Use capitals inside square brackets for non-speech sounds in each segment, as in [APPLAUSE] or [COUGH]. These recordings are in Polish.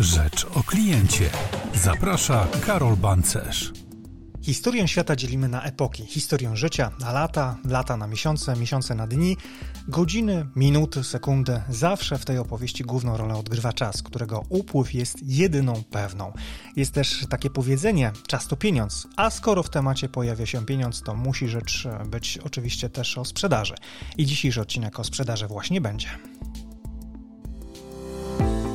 Rzecz o kliencie. Zaprasza Karol Bancerz. Historię świata dzielimy na epoki. Historię życia na lata, lata na miesiące, miesiące na dni, godziny, minuty, sekundy. Zawsze w tej opowieści główną rolę odgrywa czas, którego upływ jest jedyną pewną. Jest też takie powiedzenie: czas to pieniądz, a skoro w temacie pojawia się pieniądz, to musi rzecz być oczywiście też o sprzedaży. I dzisiejszy odcinek o sprzedaży właśnie będzie.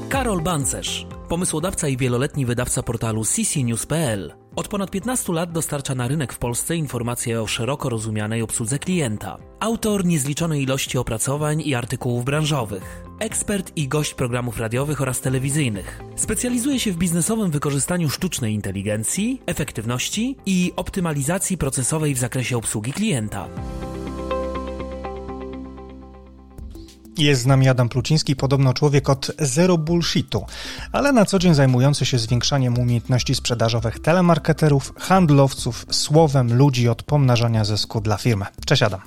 Karol Bancerz, pomysłodawca i wieloletni wydawca portalu ccnews.pl. Od ponad 15 lat dostarcza na rynek w Polsce informacje o szeroko rozumianej obsłudze klienta. Autor niezliczonej ilości opracowań i artykułów branżowych. Ekspert i gość programów radiowych oraz telewizyjnych. Specjalizuje się w biznesowym wykorzystaniu sztucznej inteligencji, efektywności i optymalizacji procesowej w zakresie obsługi klienta. Jest z nami Adam Pluciński, podobno człowiek od zero bullshitu, ale na co dzień zajmujący się zwiększaniem umiejętności sprzedażowych telemarketerów, handlowców, słowem ludzi od pomnażania zysku dla firmy. Cześć Adam.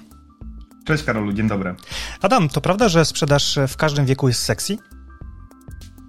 Cześć Karolu, dzień dobry. Adam, to prawda, że sprzedaż w każdym wieku jest sexy?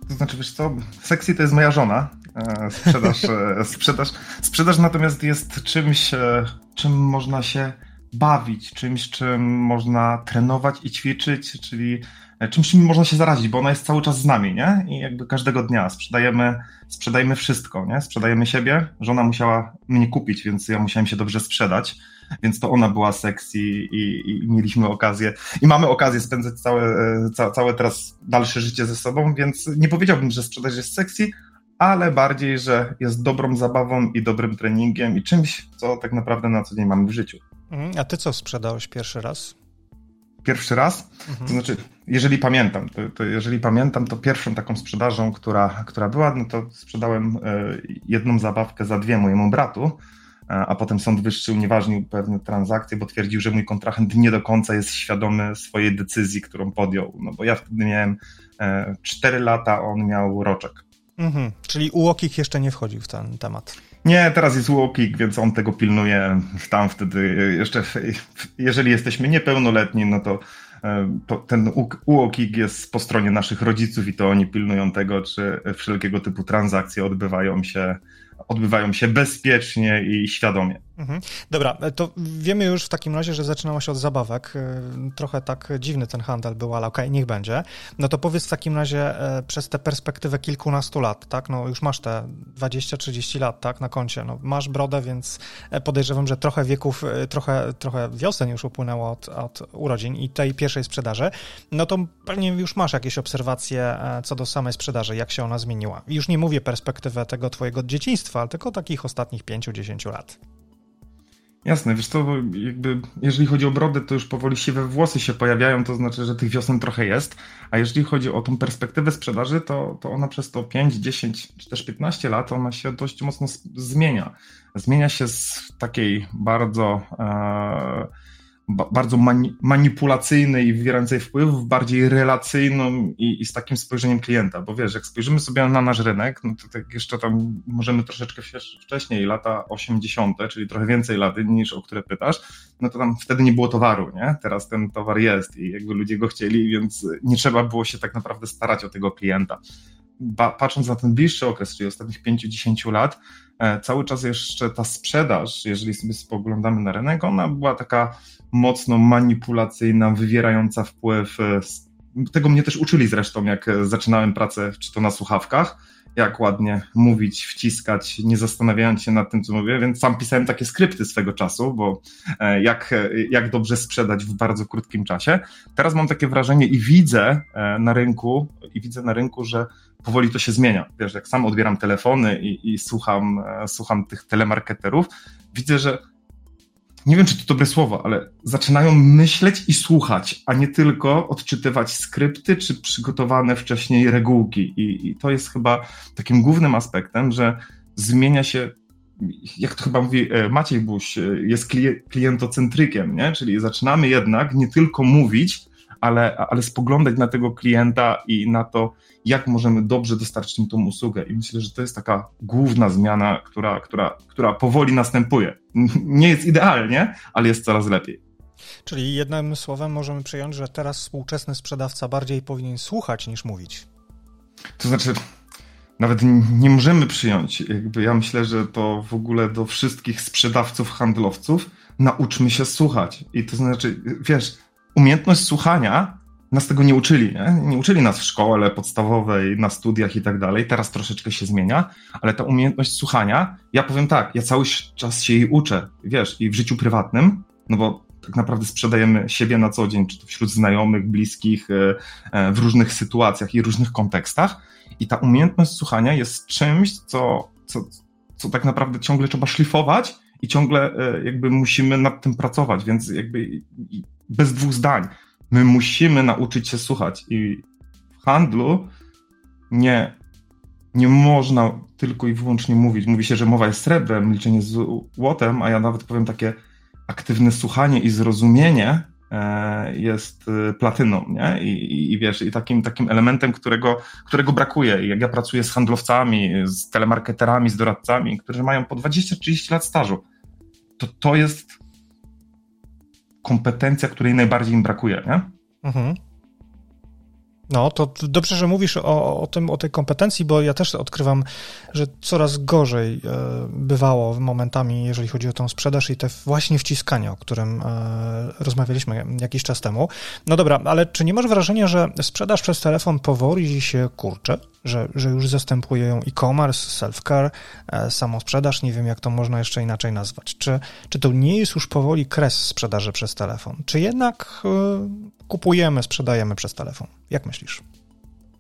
To znaczy, wiesz co, sexy to jest moja żona. E, sprzedaż, e, sprzedaż, sprzedaż natomiast jest czymś, e, czym można się bawić, czymś, czym można trenować i ćwiczyć, czyli e, czymś, czym można się zarazić, bo ona jest cały czas z nami, nie? I jakby każdego dnia sprzedajemy, sprzedajemy wszystko, nie? Sprzedajemy siebie, żona musiała mnie kupić, więc ja musiałem się dobrze sprzedać, więc to ona była sexy i, i mieliśmy okazję, i mamy okazję spędzać całe, e, ca, całe teraz dalsze życie ze sobą, więc nie powiedziałbym, że sprzedaż jest sexy, ale bardziej, że jest dobrą zabawą i dobrym treningiem i czymś, co tak naprawdę na co dzień mamy w życiu. Mhm. A ty co sprzedałeś pierwszy raz? Pierwszy raz? Mhm. To znaczy, jeżeli pamiętam, to, to, jeżeli pamiętam, to pierwszą taką sprzedażą, która, która była, no to sprzedałem e, jedną zabawkę za dwie mojemu bratu, e, a potem sąd wyższy unieważnił pewne transakcje, bo twierdził, że mój kontrahent nie do końca jest świadomy swojej decyzji, którą podjął. No bo ja wtedy miałem 4 e, lata, on miał roczek. Mhm. Czyli UOKiK jeszcze nie wchodził w ten temat. Nie, teraz jest UOKiK, więc on tego pilnuje. Tam wtedy jeszcze, jeżeli jesteśmy niepełnoletni, no to, e, ten UOKiK jest po stronie naszych rodziców i to oni pilnują tego, czy wszelkiego typu transakcje odbywają się odbywają się bezpiecznie i świadomie. Mhm. Dobra, to wiemy już w takim razie, że zaczynało się od zabawek. E, trochę tak dziwny ten handel był, ale okej, okay, niech będzie. No to powiedz w takim razie e, przez tę perspektywę kilkunastu lat, tak? No już masz te 20-30 lat, tak, na koncie. No, masz brodę, więc e, podejrzewam, że trochę wieków, trochę, trochę wiosen już upłynęło od, od urodzin i tej pierwszej sprzedaży. No to pewnie już masz jakieś obserwacje co do samej sprzedaży, jak się ona zmieniła. Już nie mówię perspektywę tego twojego dzieciństwa, tylko takich ostatnich 5-10 lat. Jasne, wiesz co, jakby jeżeli chodzi o brodę, to już powoli siwe włosy się pojawiają, to znaczy, że tych wiosen trochę jest, a jeżeli chodzi o tą perspektywę sprzedaży, to, to ona przez to 5, 10 czy też 15 lat, ona się dość mocno zmienia. Zmienia się z takiej bardzo... E, bardzo mani manipulacyjnej i wywierającej wpływ bardziej relacyjną i, i, z takim spojrzeniem klienta, bo wiesz, jak spojrzymy sobie na nasz rynek, no to tak jeszcze tam możemy troszeczkę wcześniej, lata 80., czyli trochę więcej lat niż o które pytasz, no to tam wtedy nie było towaru, nie? Teraz ten towar jest i jakby ludzie go chcieli, więc nie trzeba było się tak naprawdę starać o tego klienta. Ba patrząc na ten bliższy okres, czyli ostatnich 5-10 lat, e, cały czas jeszcze ta sprzedaż, jeżeli sobie spoglądamy na rynek, ona była taka mocno manipulacyjna, wywierająca wpływ. E, tego mnie też uczyli zresztą, jak e, zaczynałem pracę, czy to na słuchawkach, jak ładnie mówić, wciskać, nie zastanawiając się nad tym, co mówię, więc sam pisałem takie skrypty swego czasu, bo e, jak, jak dobrze sprzedać w bardzo krótkim czasie. Teraz mam takie wrażenie i widzę na rynku, i widzę na rynku, że powoli to się zmienia. Wiesz, jak sam odbieram telefony i, i słucham, słucham tych telemarketerów, widzę, że nie wiem, czy to dobre słowo, ale zaczynają myśleć i słuchać, a nie tylko odczytywać skrypty czy przygotowane wcześniej regułki. I, i to jest chyba takim głównym aspektem, że zmienia się jak to chyba mówi e, Maciej Buś, e, jest klientocentrykiem, nie? czyli zaczynamy jednak nie tylko mówić, ale, ale spoglądać na tego klienta i na to, jak możemy dobrze dostarczyć im tą usługę. I myślę, że to jest taka główna zmiana, która, która, która powoli następuje. Nie jest idealnie, ale jest coraz lepiej. Czyli jednym słowem możemy przyjąć, że teraz współczesny sprzedawca bardziej powinien słuchać niż mówić. To znaczy, nawet nie możemy przyjąć. Jakby ja myślę, że to w ogóle do wszystkich sprzedawców, handlowców nauczmy się słuchać. I to znaczy, wiesz, umiejętność słuchania nas tego nie uczyli. Nie? nie uczyli nas w szkole podstawowej, na studiach i tak dalej. Teraz troszeczkę się zmienia, ale ta umiejętność słuchania, ja powiem tak, ja cały czas się jej uczę, wiesz, i w życiu prywatnym, no bo tak naprawdę sprzedajemy siebie na co dzień, czy to wśród znajomych, bliskich, e, e, w różnych sytuacjach i różnych kontekstach. I ta umiejętność słuchania jest czymś, co, co, co tak naprawdę ciągle trzeba szlifować i ciągle e, jakby musimy nad tym pracować, więc jakby bez dwóch zdań. My musimy nauczyć się słuchać i w handlu nie, nie można tylko i wyłącznie mówić. Mówi się, że mowa jest srebrem, liczenie złotem, a ja nawet powiem takie aktywne słuchanie i zrozumienie e, jest e, platyną, nie? I, i, i wiesz, i takim, takim elementem, którego, którego brakuje. Jak ja pracuję z handlowcami, z telemarketerami, z doradcami, którzy mają po 20-30 lat stażu, to to jest kompetencja, której najbardziej im brakuje, nie? Mhm. No, to dobrze, że mówisz o, o, tym, o tej kompetencji, bo ja też odkrywam, że coraz gorzej e, bywało momentami, jeżeli chodzi o tą sprzedaż i te właśnie wciskania, o którym e, rozmawialiśmy jakiś czas temu. No dobra, ale czy nie masz wrażenia, że sprzedaż przez telefon powoli się kurczy? Że, że już zastępuje ją e-commerce, self-care, e, samosprzedaż, nie wiem jak to można jeszcze inaczej nazwać. Czy, czy to nie jest już powoli kres sprzedaży przez telefon? Czy jednak kupujemy, sprzedajemy przez telefon. Jak myślisz?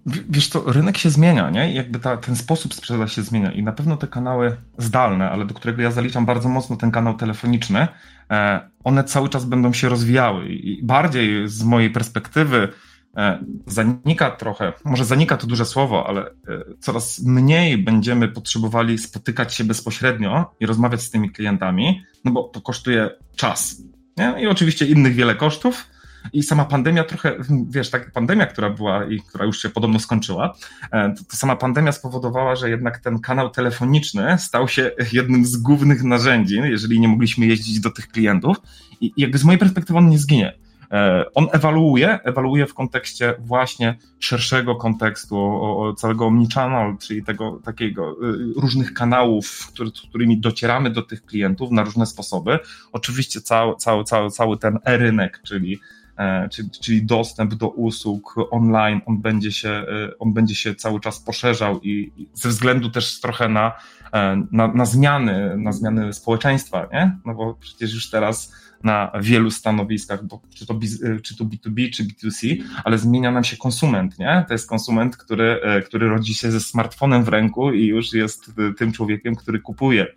Wiesz co, rynek się zmienia, nie? Jakby ta, ten sposób sprzedaży się zmienia i na pewno te kanały zdalne, ale do którego ja zaliczam bardzo mocno ten kanał telefoniczny, e, one cały czas będą się rozwijały i bardziej z mojej perspektywy e, zanika trochę, może zanika to duże słowo, ale e, coraz mniej będziemy potrzebowali spotykać się bezpośrednio i rozmawiać z tymi klientami, no bo to kosztuje czas. Nie? I oczywiście innych wiele kosztów, i sama pandemia trochę, wiesz, tak pandemia, która była i która już się podobno skończyła, e, to, to sama pandemia spowodowała, że jednak ten kanał telefoniczny stał się jednym z głównych narzędzi, jeżeli nie mogliśmy jeździć do tych klientów i, jakby z mojej perspektywy on nie zginie. E, on ewaluuje, ewaluuje w kontekście właśnie szerszego kontekstu, całego omnichannel, czyli tego takiego y, różnych kanałów, który, którymi docieramy do tych klientów na różne sposoby. Oczywiście cały, cały, cały, cały ten e-rynek, czyli czyli, czyli dostęp do usług online, on będzie się, e, on będzie się cały czas poszerzał i ze względu też trochę na, e, na, na zmiany, na zmiany społeczeństwa, nie? No bo przecież już teraz na wielu stanowiskach, bo czy to, czy to B2B, czy B2C, ale zmienia nam się konsument, nie? To jest konsument, który, który rodzi się ze smartfonem w ręku i już jest tym człowiekiem, który kupuje.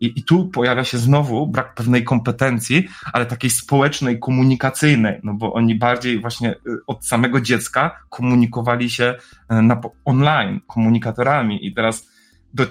I, I tu pojawia się znowu brak pewnej kompetencji, ale takiej społecznej, komunikacyjnej, no bo oni bardziej właśnie y, od samego dziecka komunikowali się y, na, online, komunikatorami i teraz do,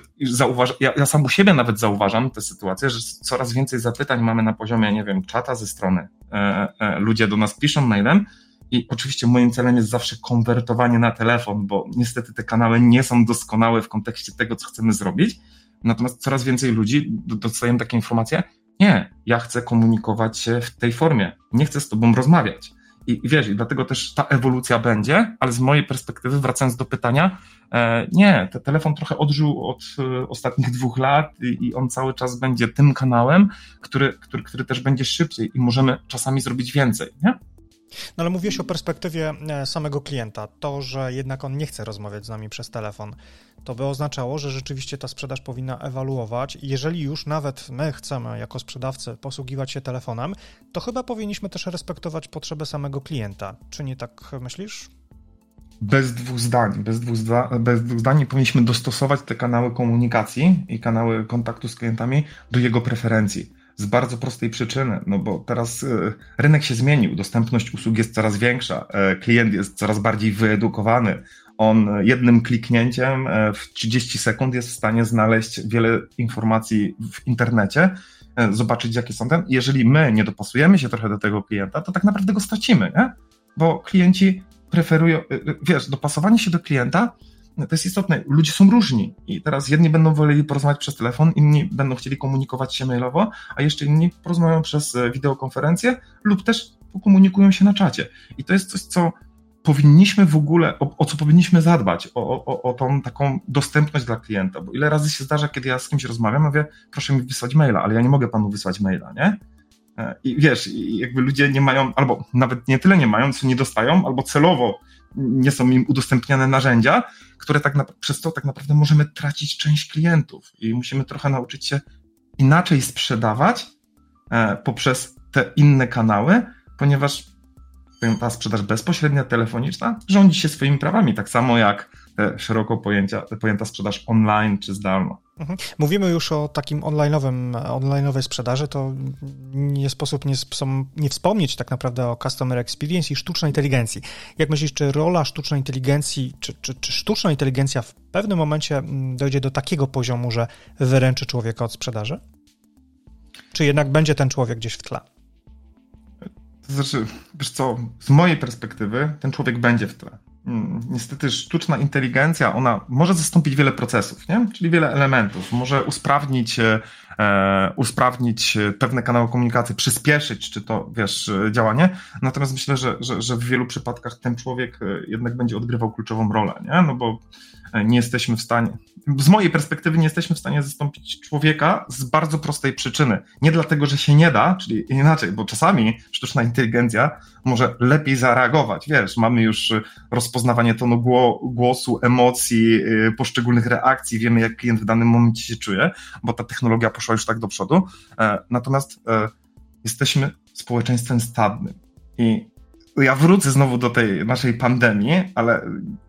ja, ja sam u siebie nawet zauważam tę sytuację, że coraz więcej zapytań mamy na poziomie, nie wiem, czata ze strony. E, e, ludzie do nas piszą mailem, i oczywiście moim celem jest zawsze konwertowanie na telefon, bo niestety te kanały nie są doskonałe w kontekście tego, co chcemy zrobić, Natomiast coraz więcej ludzi dostają takie informacje, nie, ja chcę komunikować się w tej formie, nie chcę z tobą rozmawiać. I, i wiesz, i dlatego też ta ewolucja będzie, ale z mojej perspektywy, wracając do pytania, e, nie, ten telefon trochę odżył od e, ostatnich dwóch lat i, i, on cały czas będzie tym kanałem, który, który, który też będzie szybciej i możemy czasami zrobić więcej, nie? No ale mówiłeś o perspektywie e, samego klienta. To, że jednak on nie chce rozmawiać z nami przez telefon, to by oznaczało, że rzeczywiście ta sprzedaż powinna ewaluować. Jeżeli już nawet my chcemy jako sprzedawcy posługiwać się telefonem, to chyba powinniśmy też respektować potrzeby samego klienta. Czy nie tak myślisz? Bez dwóch zdań, bez dwóch, zda, bez dwóch zdań powinniśmy dostosować te kanały komunikacji i kanały kontaktu z klientami do jego preferencji z bardzo prostej przyczyny, no bo teraz e, rynek się zmienił, dostępność usług jest coraz większa, e, klient jest coraz bardziej wyedukowany. On jednym kliknięciem e, w 30 sekund jest w stanie znaleźć wiele informacji w internecie, zobaczyć jakie są ten. Jeżeli my nie dopasujemy się trochę do tego klienta, to tak naprawdę go stracimy, nie? Bo klienci preferują, wiesz, dopasowanie się do klienta to jest istotne. Ludzie są różni i teraz jedni będą woleli porozmawiać przez telefon, inni będą chcieli komunikować się mailowo, a jeszcze inni porozmawiają przez e, wideokonferencję lub też pokomunikują się na czacie. I to jest coś, co powinniśmy w ogóle, o, o co powinniśmy zadbać, o, o, o tą taką dostępność dla klienta, bo ile razy się zdarza, kiedy ja z kimś rozmawiam, mówię, proszę mi wysłać maila, ale ja nie mogę panu wysłać maila, nie? E, I wiesz, jakby ludzie nie mają, albo nawet nie tyle nie mają, co nie dostają, albo celowo nie są im udostępniane narzędzia, które tak na, przez to tak naprawdę możemy tracić część klientów. I musimy trochę nauczyć się inaczej sprzedawać e, poprzez te inne kanały, ponieważ ta sprzedaż bezpośrednia, telefoniczna rządzi się swoimi prawami, tak samo jak te szeroko pojęcia, pojęta sprzedaż online czy zdalna. Mhm. Mówimy już o takim online'owym, online'owej sprzedaży, to nie sposób nie, nie wspomnieć tak naprawdę o customer experience i sztucznej inteligencji. Jak myślisz, czy rola sztucznej inteligencji, czy, czy, czy sztuczna inteligencja w pewnym momencie mm, dojdzie do takiego poziomu, że wyręczy człowieka od sprzedaży? Czy jednak będzie ten człowiek gdzieś w tle? Znaczy, wiesz co, z mojej perspektywy ten człowiek będzie w tle. Mm, niestety sztuczna inteligencja, ona może zastąpić wiele procesów, nie? czyli wiele elementów. Może usprawnić, e, usprawnić pewne kanały komunikacji, przyspieszyć, czy to, wiesz, działanie. Natomiast myślę, że, że, że w wielu przypadkach ten człowiek e, jednak będzie odgrywał kluczową rolę, nie? no bo nie jesteśmy w stanie, z mojej perspektywy nie jesteśmy w stanie zastąpić człowieka z bardzo prostej przyczyny. Nie dlatego, że się nie da, czyli inaczej, bo czasami sztuczna inteligencja może lepiej zareagować. Wiesz, mamy już rozpoznawanie tonu głosu, emocji, poszczególnych reakcji, wiemy, jak klient w danym momencie się czuje, bo ta technologia poszła już tak do przodu. E, natomiast e, jesteśmy społeczeństwem stadnym. I ja wrócę znowu do tej naszej pandemii, ale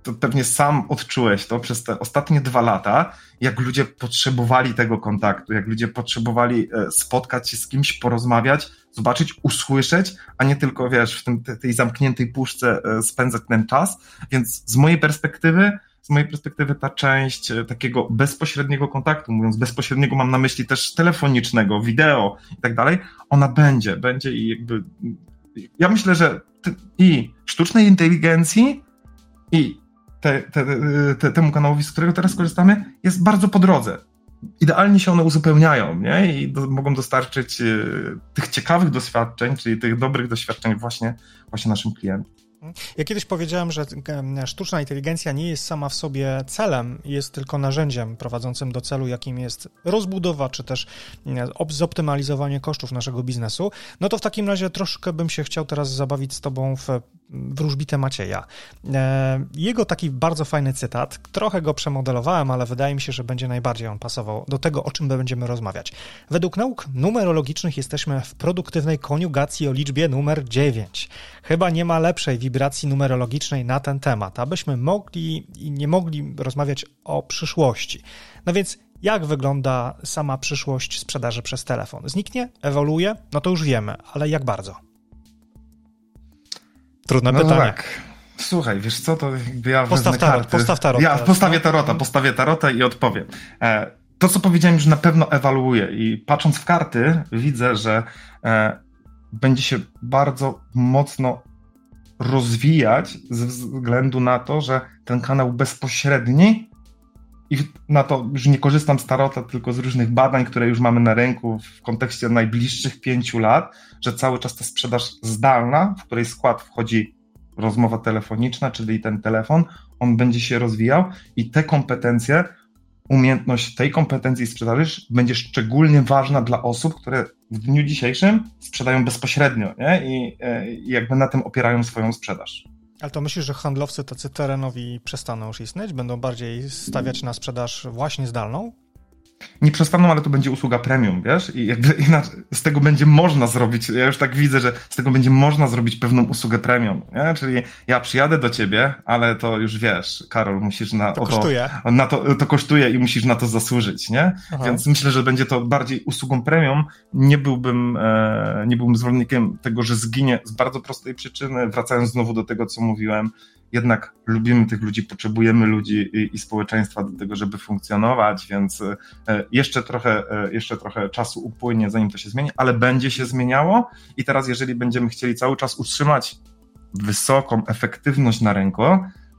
to pewnie sam odczułeś to przez te ostatnie dwa lata, jak ludzie potrzebowali tego kontaktu, jak ludzie potrzebowali e, spotkać się z kimś, porozmawiać, zobaczyć, usłyszeć, a nie tylko, wiesz, w tym, tej zamkniętej puszce spędzać ten czas. Więc z mojej perspektywy, z mojej perspektywy ta część e, takiego bezpośredniego kontaktu, mówiąc bezpośredniego, mam na myśli też telefonicznego, wideo i tak dalej, ona będzie, będzie i jakby ja myślę, że i sztucznej inteligencji, i te, te, te, temu kanałowi, z którego teraz korzystamy, jest bardzo po drodze. Idealnie się one uzupełniają nie? i do, mogą dostarczyć y, tych ciekawych doświadczeń, czyli tych dobrych doświadczeń właśnie, właśnie naszym klientom. Ja kiedyś powiedziałem, że sztuczna inteligencja nie jest sama w sobie celem, jest tylko narzędziem prowadzącym do celu, jakim jest rozbudowa, czy też zoptymalizowanie kosztów naszego biznesu. No to w takim razie troszkę bym się chciał teraz zabawić z Tobą w wróżbitę Macieja. E, jego taki bardzo fajny cytat, trochę go przemodelowałem, ale wydaje mi się, że będzie najbardziej on pasował do tego, o czym będziemy rozmawiać. Według nauk numerologicznych jesteśmy w produktywnej koniugacji o liczbie numer 9. Chyba nie ma lepszej wibracji numerologicznej na ten temat, abyśmy mogli i nie mogli rozmawiać o przyszłości. No więc jak wygląda sama przyszłość sprzedaży przez telefon? Zniknie? Ewoluuje? No to już wiemy, ale jak bardzo? Trudne no pytanie. Tak. Słuchaj, wiesz co, to jakby ja postaw tarot, karty. Postaw tarot. Ja postawię no. tarota, postawię tarota i odpowiem. E, to, co powiedziałem, już na pewno ewaluuje i patrząc w karty widzę, że e, będzie się bardzo mocno rozwijać ze względu na to, że ten kanał bezpośredni i na to już nie korzystam z tarota, tylko z różnych badań, które już mamy na rynku w kontekście najbliższych pięciu lat, że cały czas ta sprzedaż zdalna, w której skład wchodzi rozmowa telefoniczna, czyli ten telefon, on będzie się rozwijał i te kompetencje, umiejętność tej kompetencji sprzedaży będzie szczególnie ważna dla osób, które w dniu dzisiejszym sprzedają bezpośrednio nie? I, e, i jakby na tym opierają swoją sprzedaż. Ale to myślisz, że handlowcy tacy terenowi przestaną już istnieć? Będą bardziej stawiać na sprzedaż właśnie zdalną? Nie przestaną, ale to będzie usługa premium, wiesz? I jakby [LAUGHS] inaczej, z tego będzie można zrobić, ja już tak widzę, że z tego będzie można zrobić pewną usługę premium, nie? Czyli ja przyjadę do ciebie, ale to już wiesz, Karol, musisz na to, kosztuje. To, na to, to kosztuje i musisz na to zasłużyć, nie? Aha. Więc myślę, że będzie to bardziej usługą premium. Nie byłbym, e, nie byłbym zwolennikiem tego, że zginie z bardzo prostej przyczyny, wracając znowu do tego, co mówiłem, jednak lubimy tych ludzi, potrzebujemy ludzi i, i, społeczeństwa do tego, żeby funkcjonować, więc e, jeszcze trochę, e, jeszcze trochę czasu upłynie, zanim to się zmieni, ale będzie się zmieniało. I teraz, jeżeli będziemy chcieli cały czas utrzymać wysoką efektywność na rynku,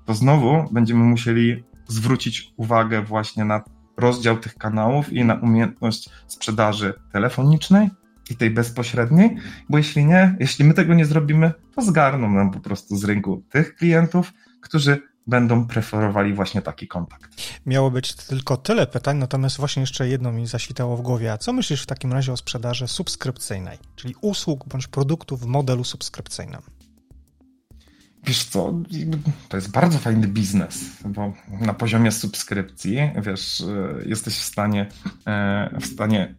to znowu będziemy musieli zwrócić uwagę właśnie na rozdział tych kanałów i na umiejętność sprzedaży telefonicznej i tej bezpośredniej, bo jeśli nie, jeśli my tego nie zrobimy, to zgarną nam po prostu z rynku tych klientów, którzy będą preferowali właśnie taki kontakt. Miało być tylko tyle pytań, natomiast właśnie jeszcze jedno mi zaświtało w głowie. A co myślisz w takim razie o sprzedaży subskrypcyjnej, czyli usług bądź produktów w modelu subskrypcyjnym? Wiesz co, to jest bardzo fajny biznes, bo na poziomie subskrypcji, wiesz, jesteś w stanie, e, w stanie,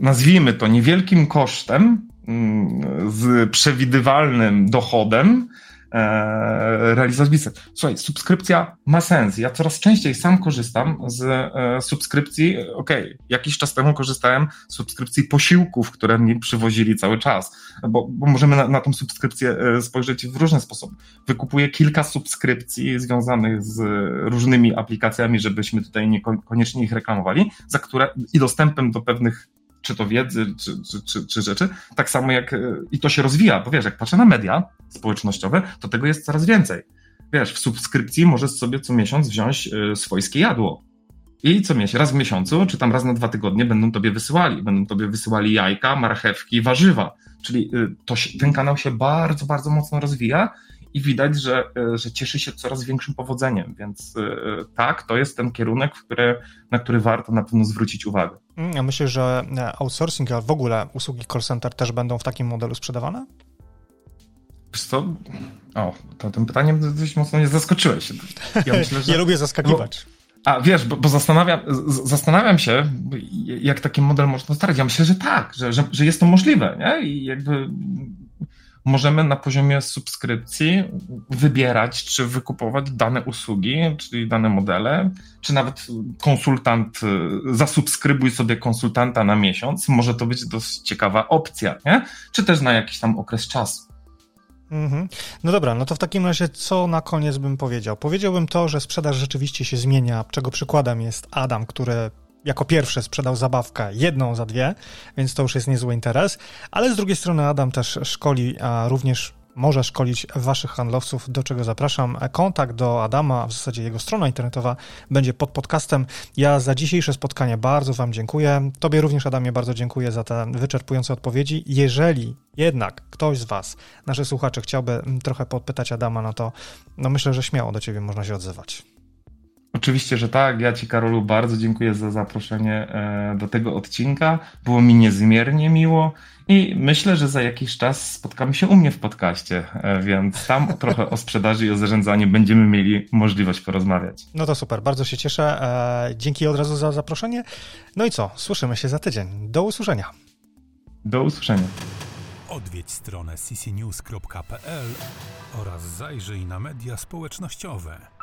nazwijmy to niewielkim kosztem, mm, z przewidywalnym dochodem, E, realizować biznes. Słuchaj, subskrypcja ma sens. Ja coraz częściej sam korzystam z e, subskrypcji. Okej, okay, jakiś czas temu korzystałem z subskrypcji posiłków, które mi przywozili cały czas, bo, bo możemy na, na tą subskrypcję e, spojrzeć w różny sposób. Wykupuję kilka subskrypcji związanych z różnymi aplikacjami, żebyśmy tutaj niekoniecznie ich reklamowali, za które i dostępem do pewnych czy to wiedzy, czy, czy, czy, czy, rzeczy, tak samo jak i to się rozwija, bo wiesz, jak patrzę na media społecznościowe, to tego jest coraz więcej. Wiesz, w subskrypcji możesz sobie co miesiąc wziąć y, swojskie jadło. I co miesiąc, raz w miesiącu, czy tam raz na dwa tygodnie będą tobie wysyłali. Będą tobie wysyłali jajka, marchewki, warzywa. Czyli y, to ten kanał się bardzo, bardzo mocno rozwija i widać, że, e, że cieszy się coraz większym powodzeniem, więc e, tak, to jest ten kierunek, który, na który warto na pewno zwrócić uwagę. Mm, ja myślę, że e, outsourcing, a w ogóle usługi call center też będą w takim modelu sprzedawane? Wiesz co? O, to tym pytaniem dość mocno nie zaskoczyłeś. Ja, myślę, [LAUGHS] że... ja lubię zaskakiwać. Bo, a wiesz, bo, bo, zastanawiam, zastanawiam się, jak taki model można starać. Ja myślę, że tak, że, że, że jest to możliwe, nie? I jakby możemy na poziomie subskrypcji wybierać, czy wykupować dane usługi, czyli dane modele, czy nawet konsultant, y, zasubskrybuj sobie konsultanta na miesiąc. Może to być dość ciekawa opcja, nie? Czy też na jakiś tam okres czasu. Mhm. No dobra, no to w takim razie co na koniec bym powiedział? Powiedziałbym to, że sprzedaż rzeczywiście się zmienia, czego przykładem jest Adam, który jako pierwszy sprzedał zabawkę jedną za dwie, więc to już jest niezły interes, ale z drugiej strony Adam też szkoli, a również może szkolić waszych handlowców, do czego zapraszam. Kontakt do Adama, w zasadzie jego strona internetowa będzie pod podcastem. Ja za dzisiejsze spotkanie bardzo wam dziękuję. Tobie również, Adamie, bardzo dziękuję za te wyczerpujące odpowiedzi. Jeżeli jednak ktoś z was, naszych słuchaczy, chciałby trochę podpytać Adama, no to no myślę, że śmiało do ciebie można się odzywać. Oczywiście, że tak. Ja Ci, Karolu, bardzo dziękuję za zaproszenie e, do tego odcinka. Było mi niezmiernie miło i myślę, że za jakiś czas spotkamy się u mnie w podcaście, e, więc tam [LAUGHS] trochę o sprzedaży i o zarządzaniu będziemy mieli możliwość porozmawiać. No to super, bardzo się cieszę. E, dzięki od razu za zaproszenie. No i co? Słyszymy się za tydzień. Do usłyszenia. Do usłyszenia. Odwiedź stronę ccnews.pl oraz zajrzyj na media społecznościowe.